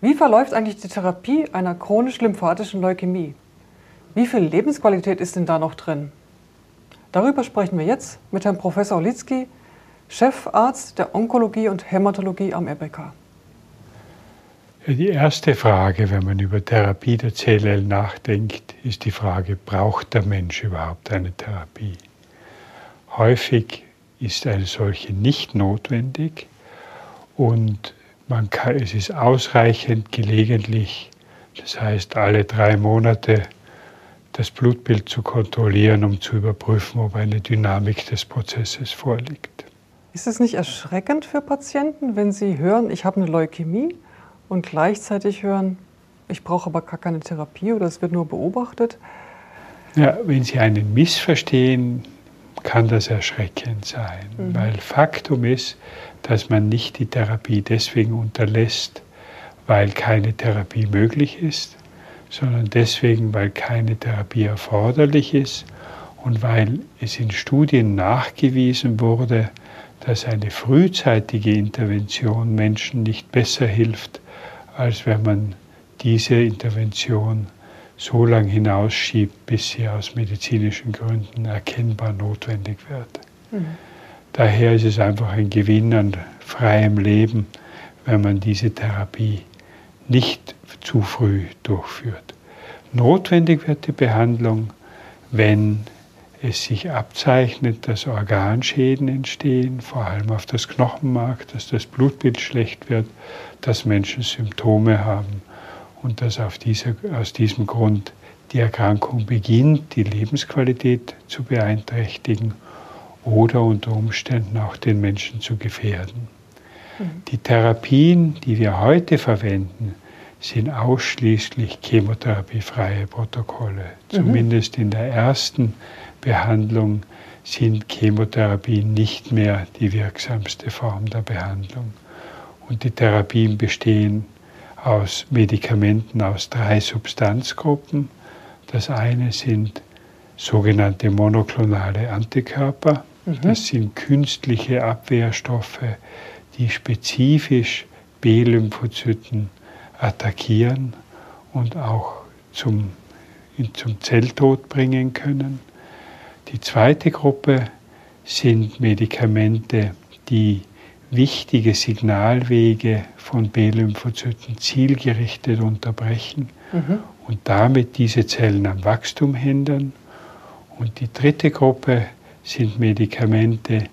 Wie verläuft eigentlich die Therapie einer chronisch-lymphatischen Leukämie? Wie viel Lebensqualität ist denn da noch drin? Darüber sprechen wir jetzt mit Herrn Professor Olitzky, Chefarzt der Onkologie und Hämatologie am RBK. Die erste Frage, wenn man über Therapie der CLL nachdenkt, ist die Frage, braucht der Mensch überhaupt eine Therapie? Häufig ist eine solche nicht notwendig und man kann, es ist ausreichend gelegentlich, das heißt alle drei Monate, das Blutbild zu kontrollieren, um zu überprüfen, ob eine Dynamik des Prozesses vorliegt. Ist es nicht erschreckend für Patienten, wenn sie hören, ich habe eine Leukämie und gleichzeitig hören, ich brauche aber gar keine Therapie oder es wird nur beobachtet? Ja, wenn Sie einen missverstehen, kann das erschreckend sein, mhm. weil Faktum ist, dass man nicht die Therapie deswegen unterlässt, weil keine Therapie möglich ist, sondern deswegen, weil keine Therapie erforderlich ist und weil es in Studien nachgewiesen wurde, dass eine frühzeitige Intervention Menschen nicht besser hilft, als wenn man diese Intervention so lange hinausschiebt, bis sie aus medizinischen Gründen erkennbar notwendig wird. Mhm. Daher ist es einfach ein Gewinn an freiem Leben, wenn man diese Therapie nicht zu früh durchführt. Notwendig wird die Behandlung, wenn es sich abzeichnet, dass Organschäden entstehen, vor allem auf das Knochenmark, dass das Blutbild schlecht wird, dass Menschen Symptome haben und dass dieser, aus diesem Grund die Erkrankung beginnt, die Lebensqualität zu beeinträchtigen oder unter Umständen auch den Menschen zu gefährden. Mhm. Die Therapien, die wir heute verwenden, sind ausschließlich chemotherapiefreie Protokolle. Mhm. Zumindest in der ersten Behandlung sind Chemotherapien nicht mehr die wirksamste Form der Behandlung. Und die Therapien bestehen aus Medikamenten aus drei Substanzgruppen. Das eine sind sogenannte monoklonale Antikörper. Mhm. Das sind künstliche Abwehrstoffe, die spezifisch B-Lymphozyten attackieren und auch zum, zum Zelltod bringen können. Die zweite Gruppe sind Medikamente, die wichtige Signalwege von B-Lymphozyten zielgerichtet unterbrechen mhm. und damit diese Zellen am Wachstum hindern. Und die dritte Gruppe sind Medikamente,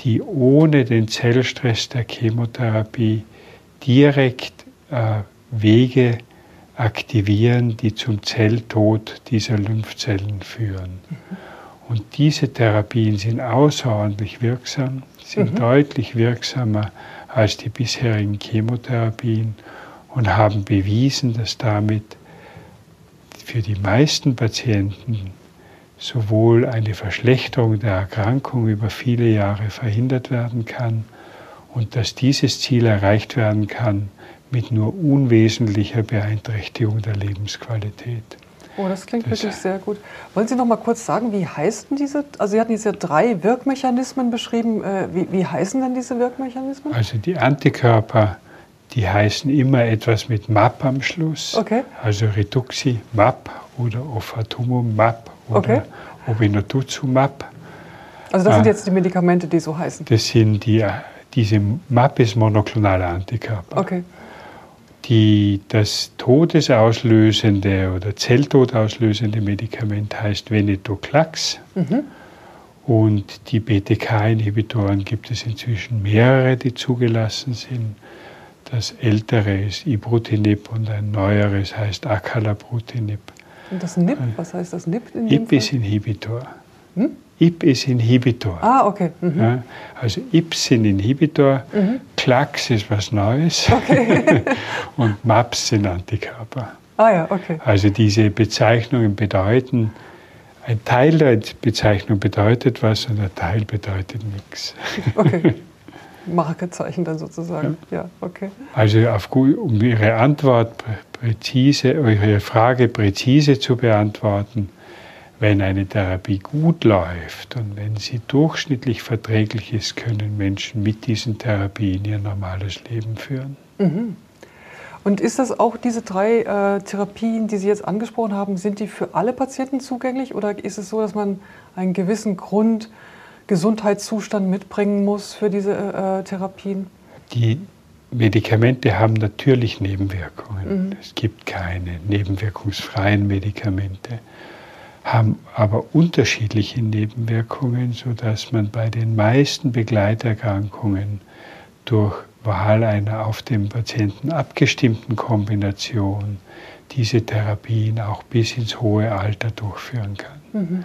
die ohne den Zellstress der Chemotherapie direkt äh, Wege aktivieren, die zum Zelltod dieser Lymphzellen führen. Mhm. Und diese Therapien sind außerordentlich wirksam sind mhm. deutlich wirksamer als die bisherigen Chemotherapien und haben bewiesen, dass damit für die meisten Patienten sowohl eine Verschlechterung der Erkrankung über viele Jahre verhindert werden kann und dass dieses Ziel erreicht werden kann mit nur unwesentlicher Beeinträchtigung der Lebensqualität. Oh, das klingt das wirklich sehr gut. Wollen Sie noch mal kurz sagen, wie heißen diese? Also Sie hatten jetzt ja drei Wirkmechanismen beschrieben. Äh, wie, wie heißen denn diese Wirkmechanismen? Also die Antikörper, die heißen immer etwas mit MAP am Schluss. Okay. Also Reduxi-MAP oder Ofatumumab oder okay. Obinutuzumab. Also das sind äh, jetzt die Medikamente, die so heißen? Das sind die, diese MAP ist monoklonale Antikörper. Okay die, das todesauslösende oder zelltodauslösende Medikament heißt Venetoclax. Mhm. Und die BTK-Inhibitoren gibt es inzwischen mehrere, die zugelassen sind. Das ältere ist Ibrutinib und ein neueres heißt Acalabrutinib. Und das NIP, was heißt das NIP in dem IP-Inhibitor. Hm? IP ist Inhibitor. Ah, okay. Mhm. Ja, also IPs sind Inhibitor, mhm. CLAX ist was Neues okay. und MAPs sind Antikörper. Ah ja, okay. Also diese Bezeichnungen bedeuten, ein Teil der Bezeichnung bedeutet was und ein Teil bedeutet nichts. Okay. Markezeichen dann sozusagen. Ja, ja okay. Also auf, um Ihre Antwort präzise, Ihre Frage präzise zu beantworten, wenn eine Therapie gut läuft und wenn sie durchschnittlich verträglich ist, können Menschen mit diesen Therapien ihr normales Leben führen. Mhm. Und ist das auch diese drei äh, Therapien, die Sie jetzt angesprochen haben, sind die für alle Patienten zugänglich oder ist es so, dass man einen gewissen Grundgesundheitszustand mitbringen muss für diese äh, Therapien? Die Medikamente haben natürlich Nebenwirkungen. Mhm. Es gibt keine nebenwirkungsfreien Medikamente, haben aber unterschiedliche Nebenwirkungen, sodass man bei den meisten Begleiterkrankungen durch Wahl einer auf den Patienten abgestimmten Kombination diese Therapien auch bis ins hohe Alter durchführen kann. Mhm.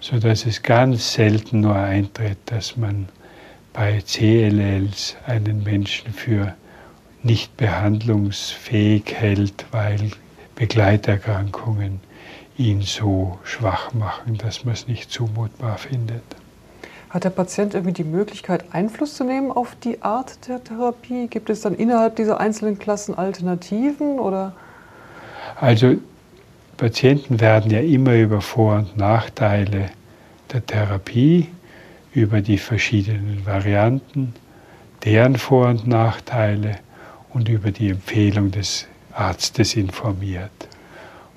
Sodass es ganz selten nur eintritt, dass man bei CLLs einen Menschen für nicht behandlungsfähig hält, weil Begleiterkrankungen ihn so schwach machen, dass man es nicht zumutbar findet. Hat der Patient irgendwie die Möglichkeit, Einfluss zu nehmen auf die Art der Therapie? Gibt es dann innerhalb dieser einzelnen Klassen Alternativen oder? Also Patienten werden ja immer über Vor- und Nachteile der Therapie, über die verschiedenen Varianten, deren Vor- und Nachteile und über die Empfehlung des Arztes informiert.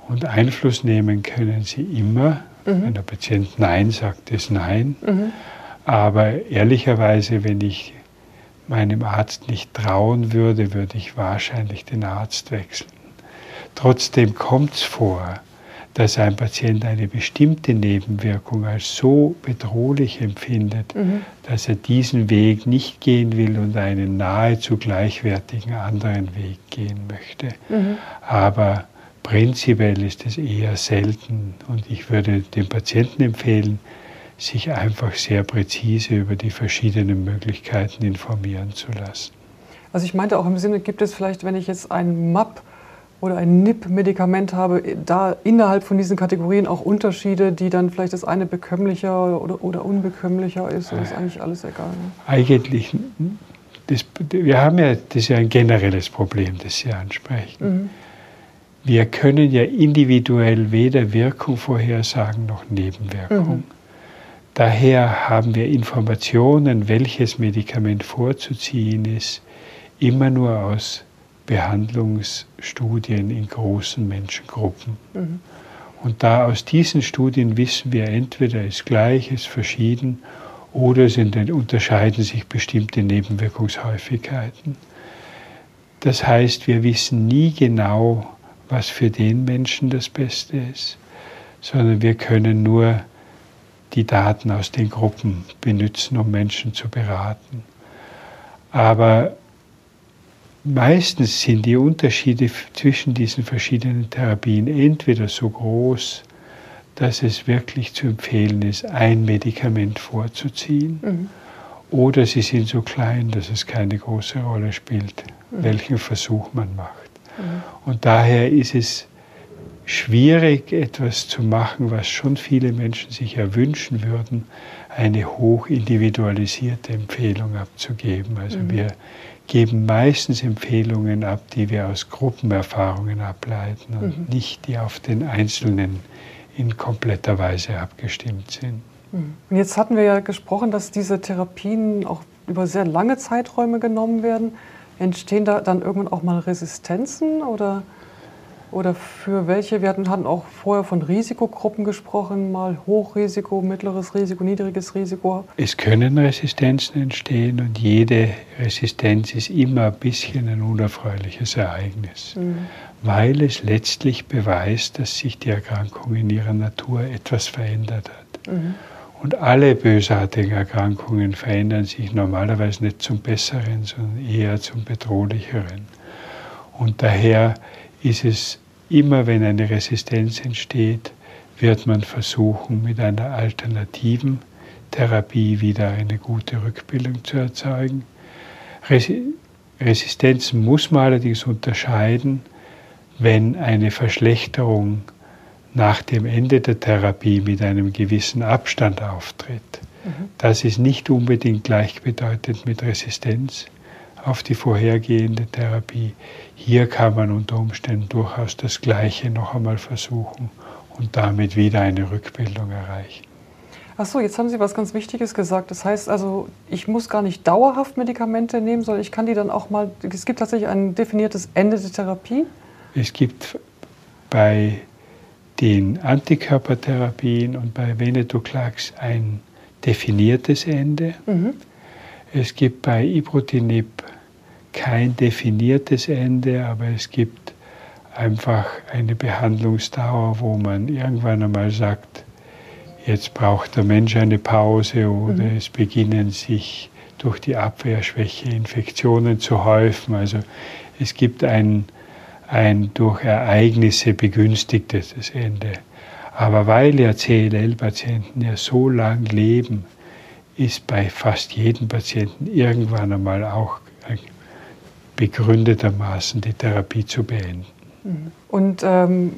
Und Einfluss nehmen können sie immer. Mhm. Wenn der Patient Nein sagt, ist Nein. Mhm. Aber ehrlicherweise, wenn ich meinem Arzt nicht trauen würde, würde ich wahrscheinlich den Arzt wechseln. Trotzdem kommt es vor, dass ein Patient eine bestimmte Nebenwirkung als so bedrohlich empfindet, mhm. dass er diesen Weg nicht gehen will und einen nahezu gleichwertigen anderen Weg gehen möchte. Mhm. Aber prinzipiell ist es eher selten und ich würde dem Patienten empfehlen, sich einfach sehr präzise über die verschiedenen Möglichkeiten informieren zu lassen. Also ich meinte auch im Sinne, gibt es vielleicht, wenn ich jetzt ein MAP oder ein NIP-Medikament habe, da innerhalb von diesen Kategorien auch Unterschiede, die dann vielleicht das eine bekömmlicher oder, oder unbekömmlicher ist, oder ist eigentlich alles egal? Ne? Eigentlich, das, wir haben ja, das ist ja ein generelles Problem, das Sie ansprechen. Mhm. Wir können ja individuell weder Wirkung vorhersagen noch Nebenwirkung. Mhm. Daher haben wir Informationen, welches Medikament vorzuziehen ist, immer nur aus Behandlungsstudien in großen Menschengruppen. Mhm. Und da aus diesen Studien wissen wir, entweder ist gleich, ist verschieden oder sind, unterscheiden sich bestimmte Nebenwirkungshäufigkeiten. Das heißt, wir wissen nie genau, was für den Menschen das Beste ist, sondern wir können nur die Daten aus den Gruppen benutzen, um Menschen zu beraten. Aber meistens sind die Unterschiede zwischen diesen verschiedenen Therapien entweder so groß, dass es wirklich zu empfehlen ist, ein Medikament vorzuziehen, mhm. oder sie sind so klein, dass es keine große Rolle spielt, mhm. welchen Versuch man macht. Mhm. Und daher ist es schwierig, etwas zu machen, was schon viele Menschen sich erwünschen würden, eine hoch individualisierte Empfehlung abzugeben. Also mhm. wir geben meistens Empfehlungen ab, die wir aus Gruppenerfahrungen ableiten und mhm. nicht die auf den Einzelnen in kompletter Weise abgestimmt sind. Mhm. Und jetzt hatten wir ja gesprochen, dass diese Therapien auch über sehr lange Zeiträume genommen werden. Entstehen da dann irgendwann auch mal Resistenzen oder? Oder für welche? Wir hatten, hatten auch vorher von Risikogruppen gesprochen, mal Hochrisiko, mittleres Risiko, niedriges Risiko. Es können Resistenzen entstehen und jede Resistenz ist immer ein bisschen ein unerfreuliches Ereignis, mhm. weil es letztlich beweist, dass sich die Erkrankung in ihrer Natur etwas verändert hat. Mhm. Und alle bösartigen Erkrankungen verändern sich normalerweise nicht zum Besseren, sondern eher zum Bedrohlicheren. Und daher ist es Immer wenn eine Resistenz entsteht, wird man versuchen, mit einer alternativen Therapie wieder eine gute Rückbildung zu erzeugen. Resistenz muss man allerdings unterscheiden, wenn eine Verschlechterung nach dem Ende der Therapie mit einem gewissen Abstand auftritt. Mhm. Das ist nicht unbedingt gleichbedeutend mit Resistenz auf die vorhergehende Therapie. Hier kann man unter Umständen durchaus das Gleiche noch einmal versuchen und damit wieder eine Rückbildung erreichen. Achso, jetzt haben Sie was ganz Wichtiges gesagt. Das heißt also, ich muss gar nicht dauerhaft Medikamente nehmen, sondern ich kann die dann auch mal. Es gibt tatsächlich ein definiertes Ende der Therapie. Es gibt bei den Antikörpertherapien und bei Venetoclax ein definiertes Ende. Mhm. Es gibt bei Ibrutinib kein definiertes Ende, aber es gibt einfach eine Behandlungsdauer, wo man irgendwann einmal sagt, jetzt braucht der Mensch eine Pause oder mhm. es beginnen sich durch die Abwehrschwäche Infektionen zu häufen. Also es gibt ein, ein durch Ereignisse begünstigtes Ende. Aber weil ja CLL-Patienten ja so lang leben, ist bei fast jedem Patienten irgendwann einmal auch begründetermaßen die Therapie zu beenden. Mhm. Und ähm,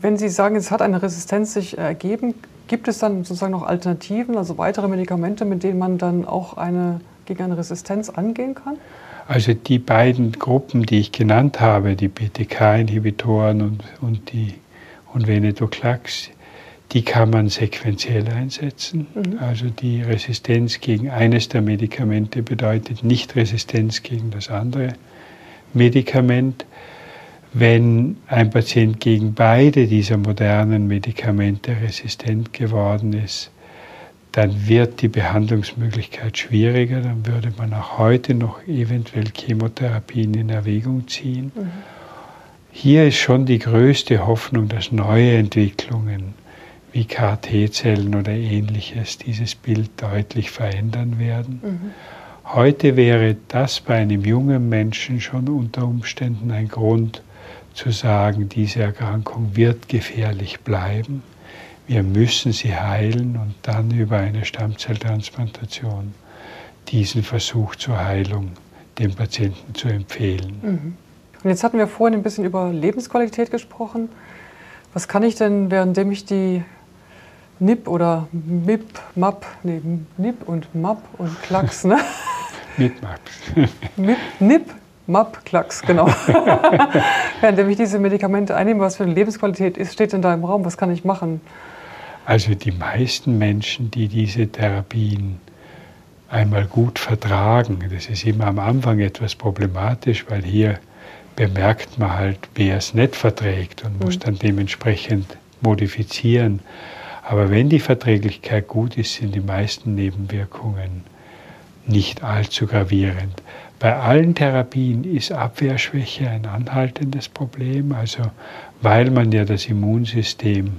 wenn Sie sagen, es hat eine Resistenz sich ergeben, gibt es dann sozusagen noch Alternativen, also weitere Medikamente, mit denen man dann auch eine, gegen eine Resistenz angehen kann? Also die beiden Gruppen, die ich genannt habe, die BTK-Inhibitoren und, und, die, und Venetoclax, die kann man sequenziell einsetzen. Mhm. Also die Resistenz gegen eines der Medikamente bedeutet nicht Resistenz gegen das andere Medikament. Wenn ein Patient gegen beide dieser modernen Medikamente resistent geworden ist, dann wird die Behandlungsmöglichkeit schwieriger, dann würde man auch heute noch eventuell Chemotherapien in Erwägung ziehen. Mhm. Hier ist schon die größte Hoffnung, dass neue Entwicklungen wie KT-Zellen oder ähnliches dieses Bild deutlich verändern werden. Mhm. Heute wäre das bei einem jungen Menschen schon unter Umständen ein Grund, zu sagen, diese Erkrankung wird gefährlich bleiben. Wir müssen sie heilen und dann über eine Stammzelltransplantation diesen Versuch zur Heilung dem Patienten zu empfehlen. Mhm. Und jetzt hatten wir vorhin ein bisschen über Lebensqualität gesprochen. Was kann ich denn, währenddem ich die NIP oder MIP, MAP, nee, NIP und MAP und Klacks, ne? MIP, MAP. MIP, NIP, MAP, Klacks, genau. Während ich diese Medikamente einnehme, was für eine Lebensqualität ist, steht in deinem Raum, was kann ich machen? Also die meisten Menschen, die diese Therapien einmal gut vertragen, das ist immer am Anfang etwas problematisch, weil hier bemerkt man halt, wer es nicht verträgt und muss mhm. dann dementsprechend modifizieren. Aber wenn die Verträglichkeit gut ist, sind die meisten Nebenwirkungen nicht allzu gravierend. Bei allen Therapien ist Abwehrschwäche ein anhaltendes Problem, also weil man ja das Immunsystem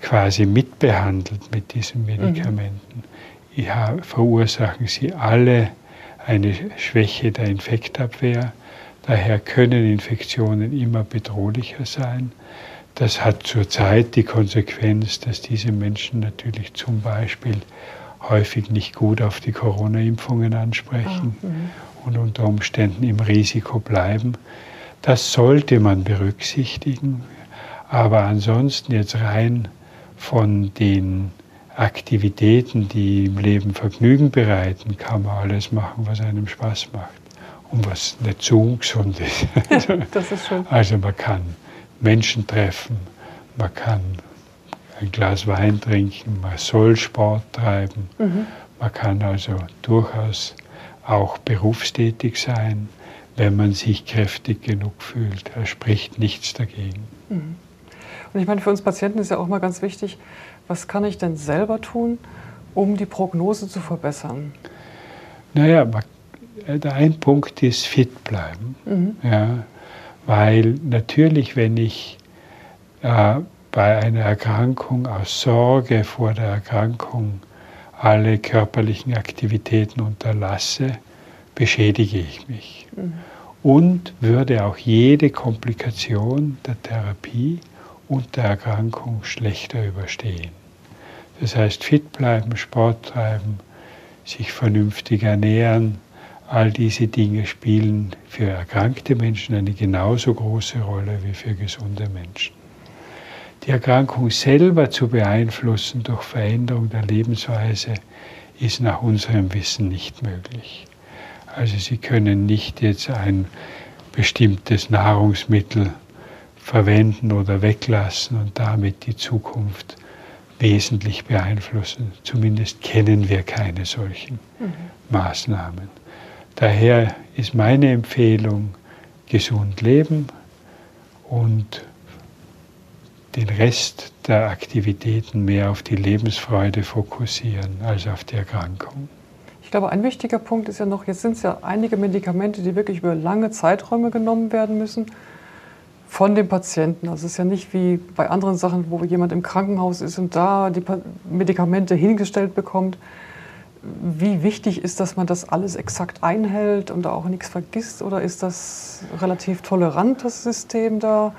quasi mitbehandelt mit diesen Medikamenten, mhm. verursachen sie alle eine Schwäche der Infektabwehr. Daher können Infektionen immer bedrohlicher sein. Das hat zurzeit die Konsequenz, dass diese Menschen natürlich zum Beispiel häufig nicht gut auf die Corona-Impfungen ansprechen ah, mhm. und unter Umständen im Risiko bleiben. Das sollte man berücksichtigen, aber ansonsten jetzt rein von den Aktivitäten, die im Leben Vergnügen bereiten, kann man alles machen, was einem Spaß macht und was nicht zu ungesund ist. das ist schön. Also man kann Menschen treffen, man kann ein Glas Wein trinken, man soll Sport treiben, mhm. man kann also durchaus auch berufstätig sein, wenn man sich kräftig genug fühlt. Da spricht nichts dagegen. Mhm. Und ich meine, für uns Patienten ist ja auch mal ganz wichtig, was kann ich denn selber tun, um die Prognose zu verbessern? Naja, der ein Punkt ist fit bleiben. Mhm. Ja, weil natürlich, wenn ich äh, bei einer Erkrankung aus Sorge vor der Erkrankung alle körperlichen Aktivitäten unterlasse, beschädige ich mich. Mhm. Und würde auch jede Komplikation der Therapie und der Erkrankung schlechter überstehen. Das heißt, fit bleiben, Sport treiben, sich vernünftig ernähren, All diese Dinge spielen für erkrankte Menschen eine genauso große Rolle wie für gesunde Menschen. Die Erkrankung selber zu beeinflussen durch Veränderung der Lebensweise ist nach unserem Wissen nicht möglich. Also Sie können nicht jetzt ein bestimmtes Nahrungsmittel verwenden oder weglassen und damit die Zukunft wesentlich beeinflussen. Zumindest kennen wir keine solchen mhm. Maßnahmen. Daher ist meine Empfehlung, gesund leben und den Rest der Aktivitäten mehr auf die Lebensfreude fokussieren als auf die Erkrankung. Ich glaube, ein wichtiger Punkt ist ja noch, jetzt sind es ja einige Medikamente, die wirklich über lange Zeiträume genommen werden müssen von dem Patienten. Also es ist ja nicht wie bei anderen Sachen, wo jemand im Krankenhaus ist und da die Medikamente hingestellt bekommt. Wie wichtig ist, dass man das alles exakt einhält und auch nichts vergisst? Oder ist das relativ tolerant, das System da?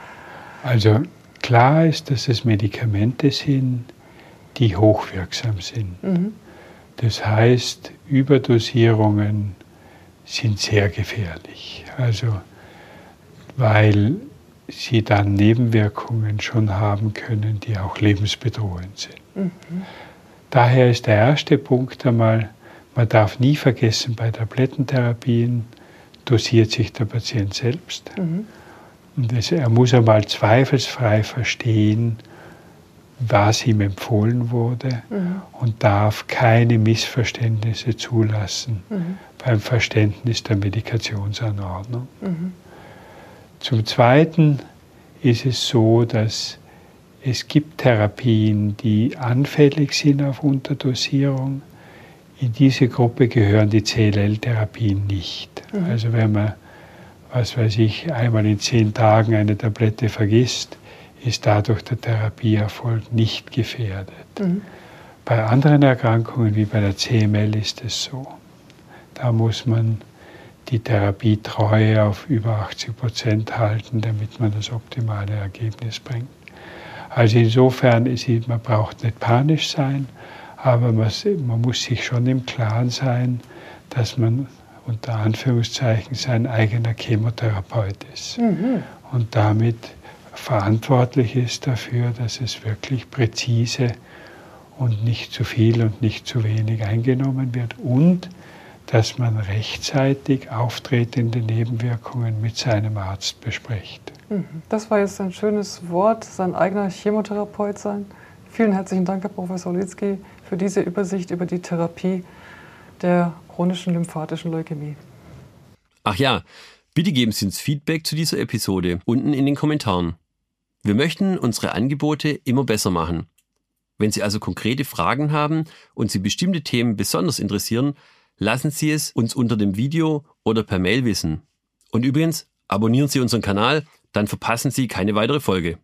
Also klar ist, dass es Medikamente sind, die hochwirksam sind. Mhm. Das heißt, Überdosierungen sind sehr gefährlich. Also, weil sie dann Nebenwirkungen schon haben können, die auch lebensbedrohend sind. Mhm. Daher ist der erste Punkt einmal, man darf nie vergessen, bei Tablettentherapien dosiert sich der Patient selbst. Mhm. Und es, er muss einmal zweifelsfrei verstehen, was ihm empfohlen wurde mhm. und darf keine Missverständnisse zulassen mhm. beim Verständnis der Medikationsanordnung. Mhm. Zum Zweiten ist es so, dass es gibt Therapien, die anfällig sind auf Unterdosierung. In diese Gruppe gehören die CLL-Therapien nicht. Mhm. Also wenn man, was weiß ich, einmal in zehn Tagen eine Tablette vergisst, ist dadurch der Therapieerfolg nicht gefährdet. Mhm. Bei anderen Erkrankungen wie bei der CML ist es so. Da muss man die Therapietreue auf über 80 Prozent halten, damit man das optimale Ergebnis bringt. Also insofern ist man braucht nicht panisch sein, aber man, man muss sich schon im Klaren sein, dass man unter Anführungszeichen sein eigener Chemotherapeut ist mhm. und damit verantwortlich ist dafür, dass es wirklich präzise und nicht zu viel und nicht zu wenig eingenommen wird und dass man rechtzeitig auftretende Nebenwirkungen mit seinem Arzt bespricht. Mhm. Das war jetzt ein schönes Wort, sein eigener Chemotherapeut sein. Vielen herzlichen Dank, Herr Professor Litzky, für diese Übersicht über die Therapie der chronischen lymphatischen Leukämie. Ach ja, bitte geben Sie uns Feedback zu dieser Episode unten in den Kommentaren. Wir möchten unsere Angebote immer besser machen. Wenn Sie also konkrete Fragen haben und Sie bestimmte Themen besonders interessieren, lassen Sie es uns unter dem Video oder per Mail wissen. Und übrigens, abonnieren Sie unseren Kanal, dann verpassen Sie keine weitere Folge.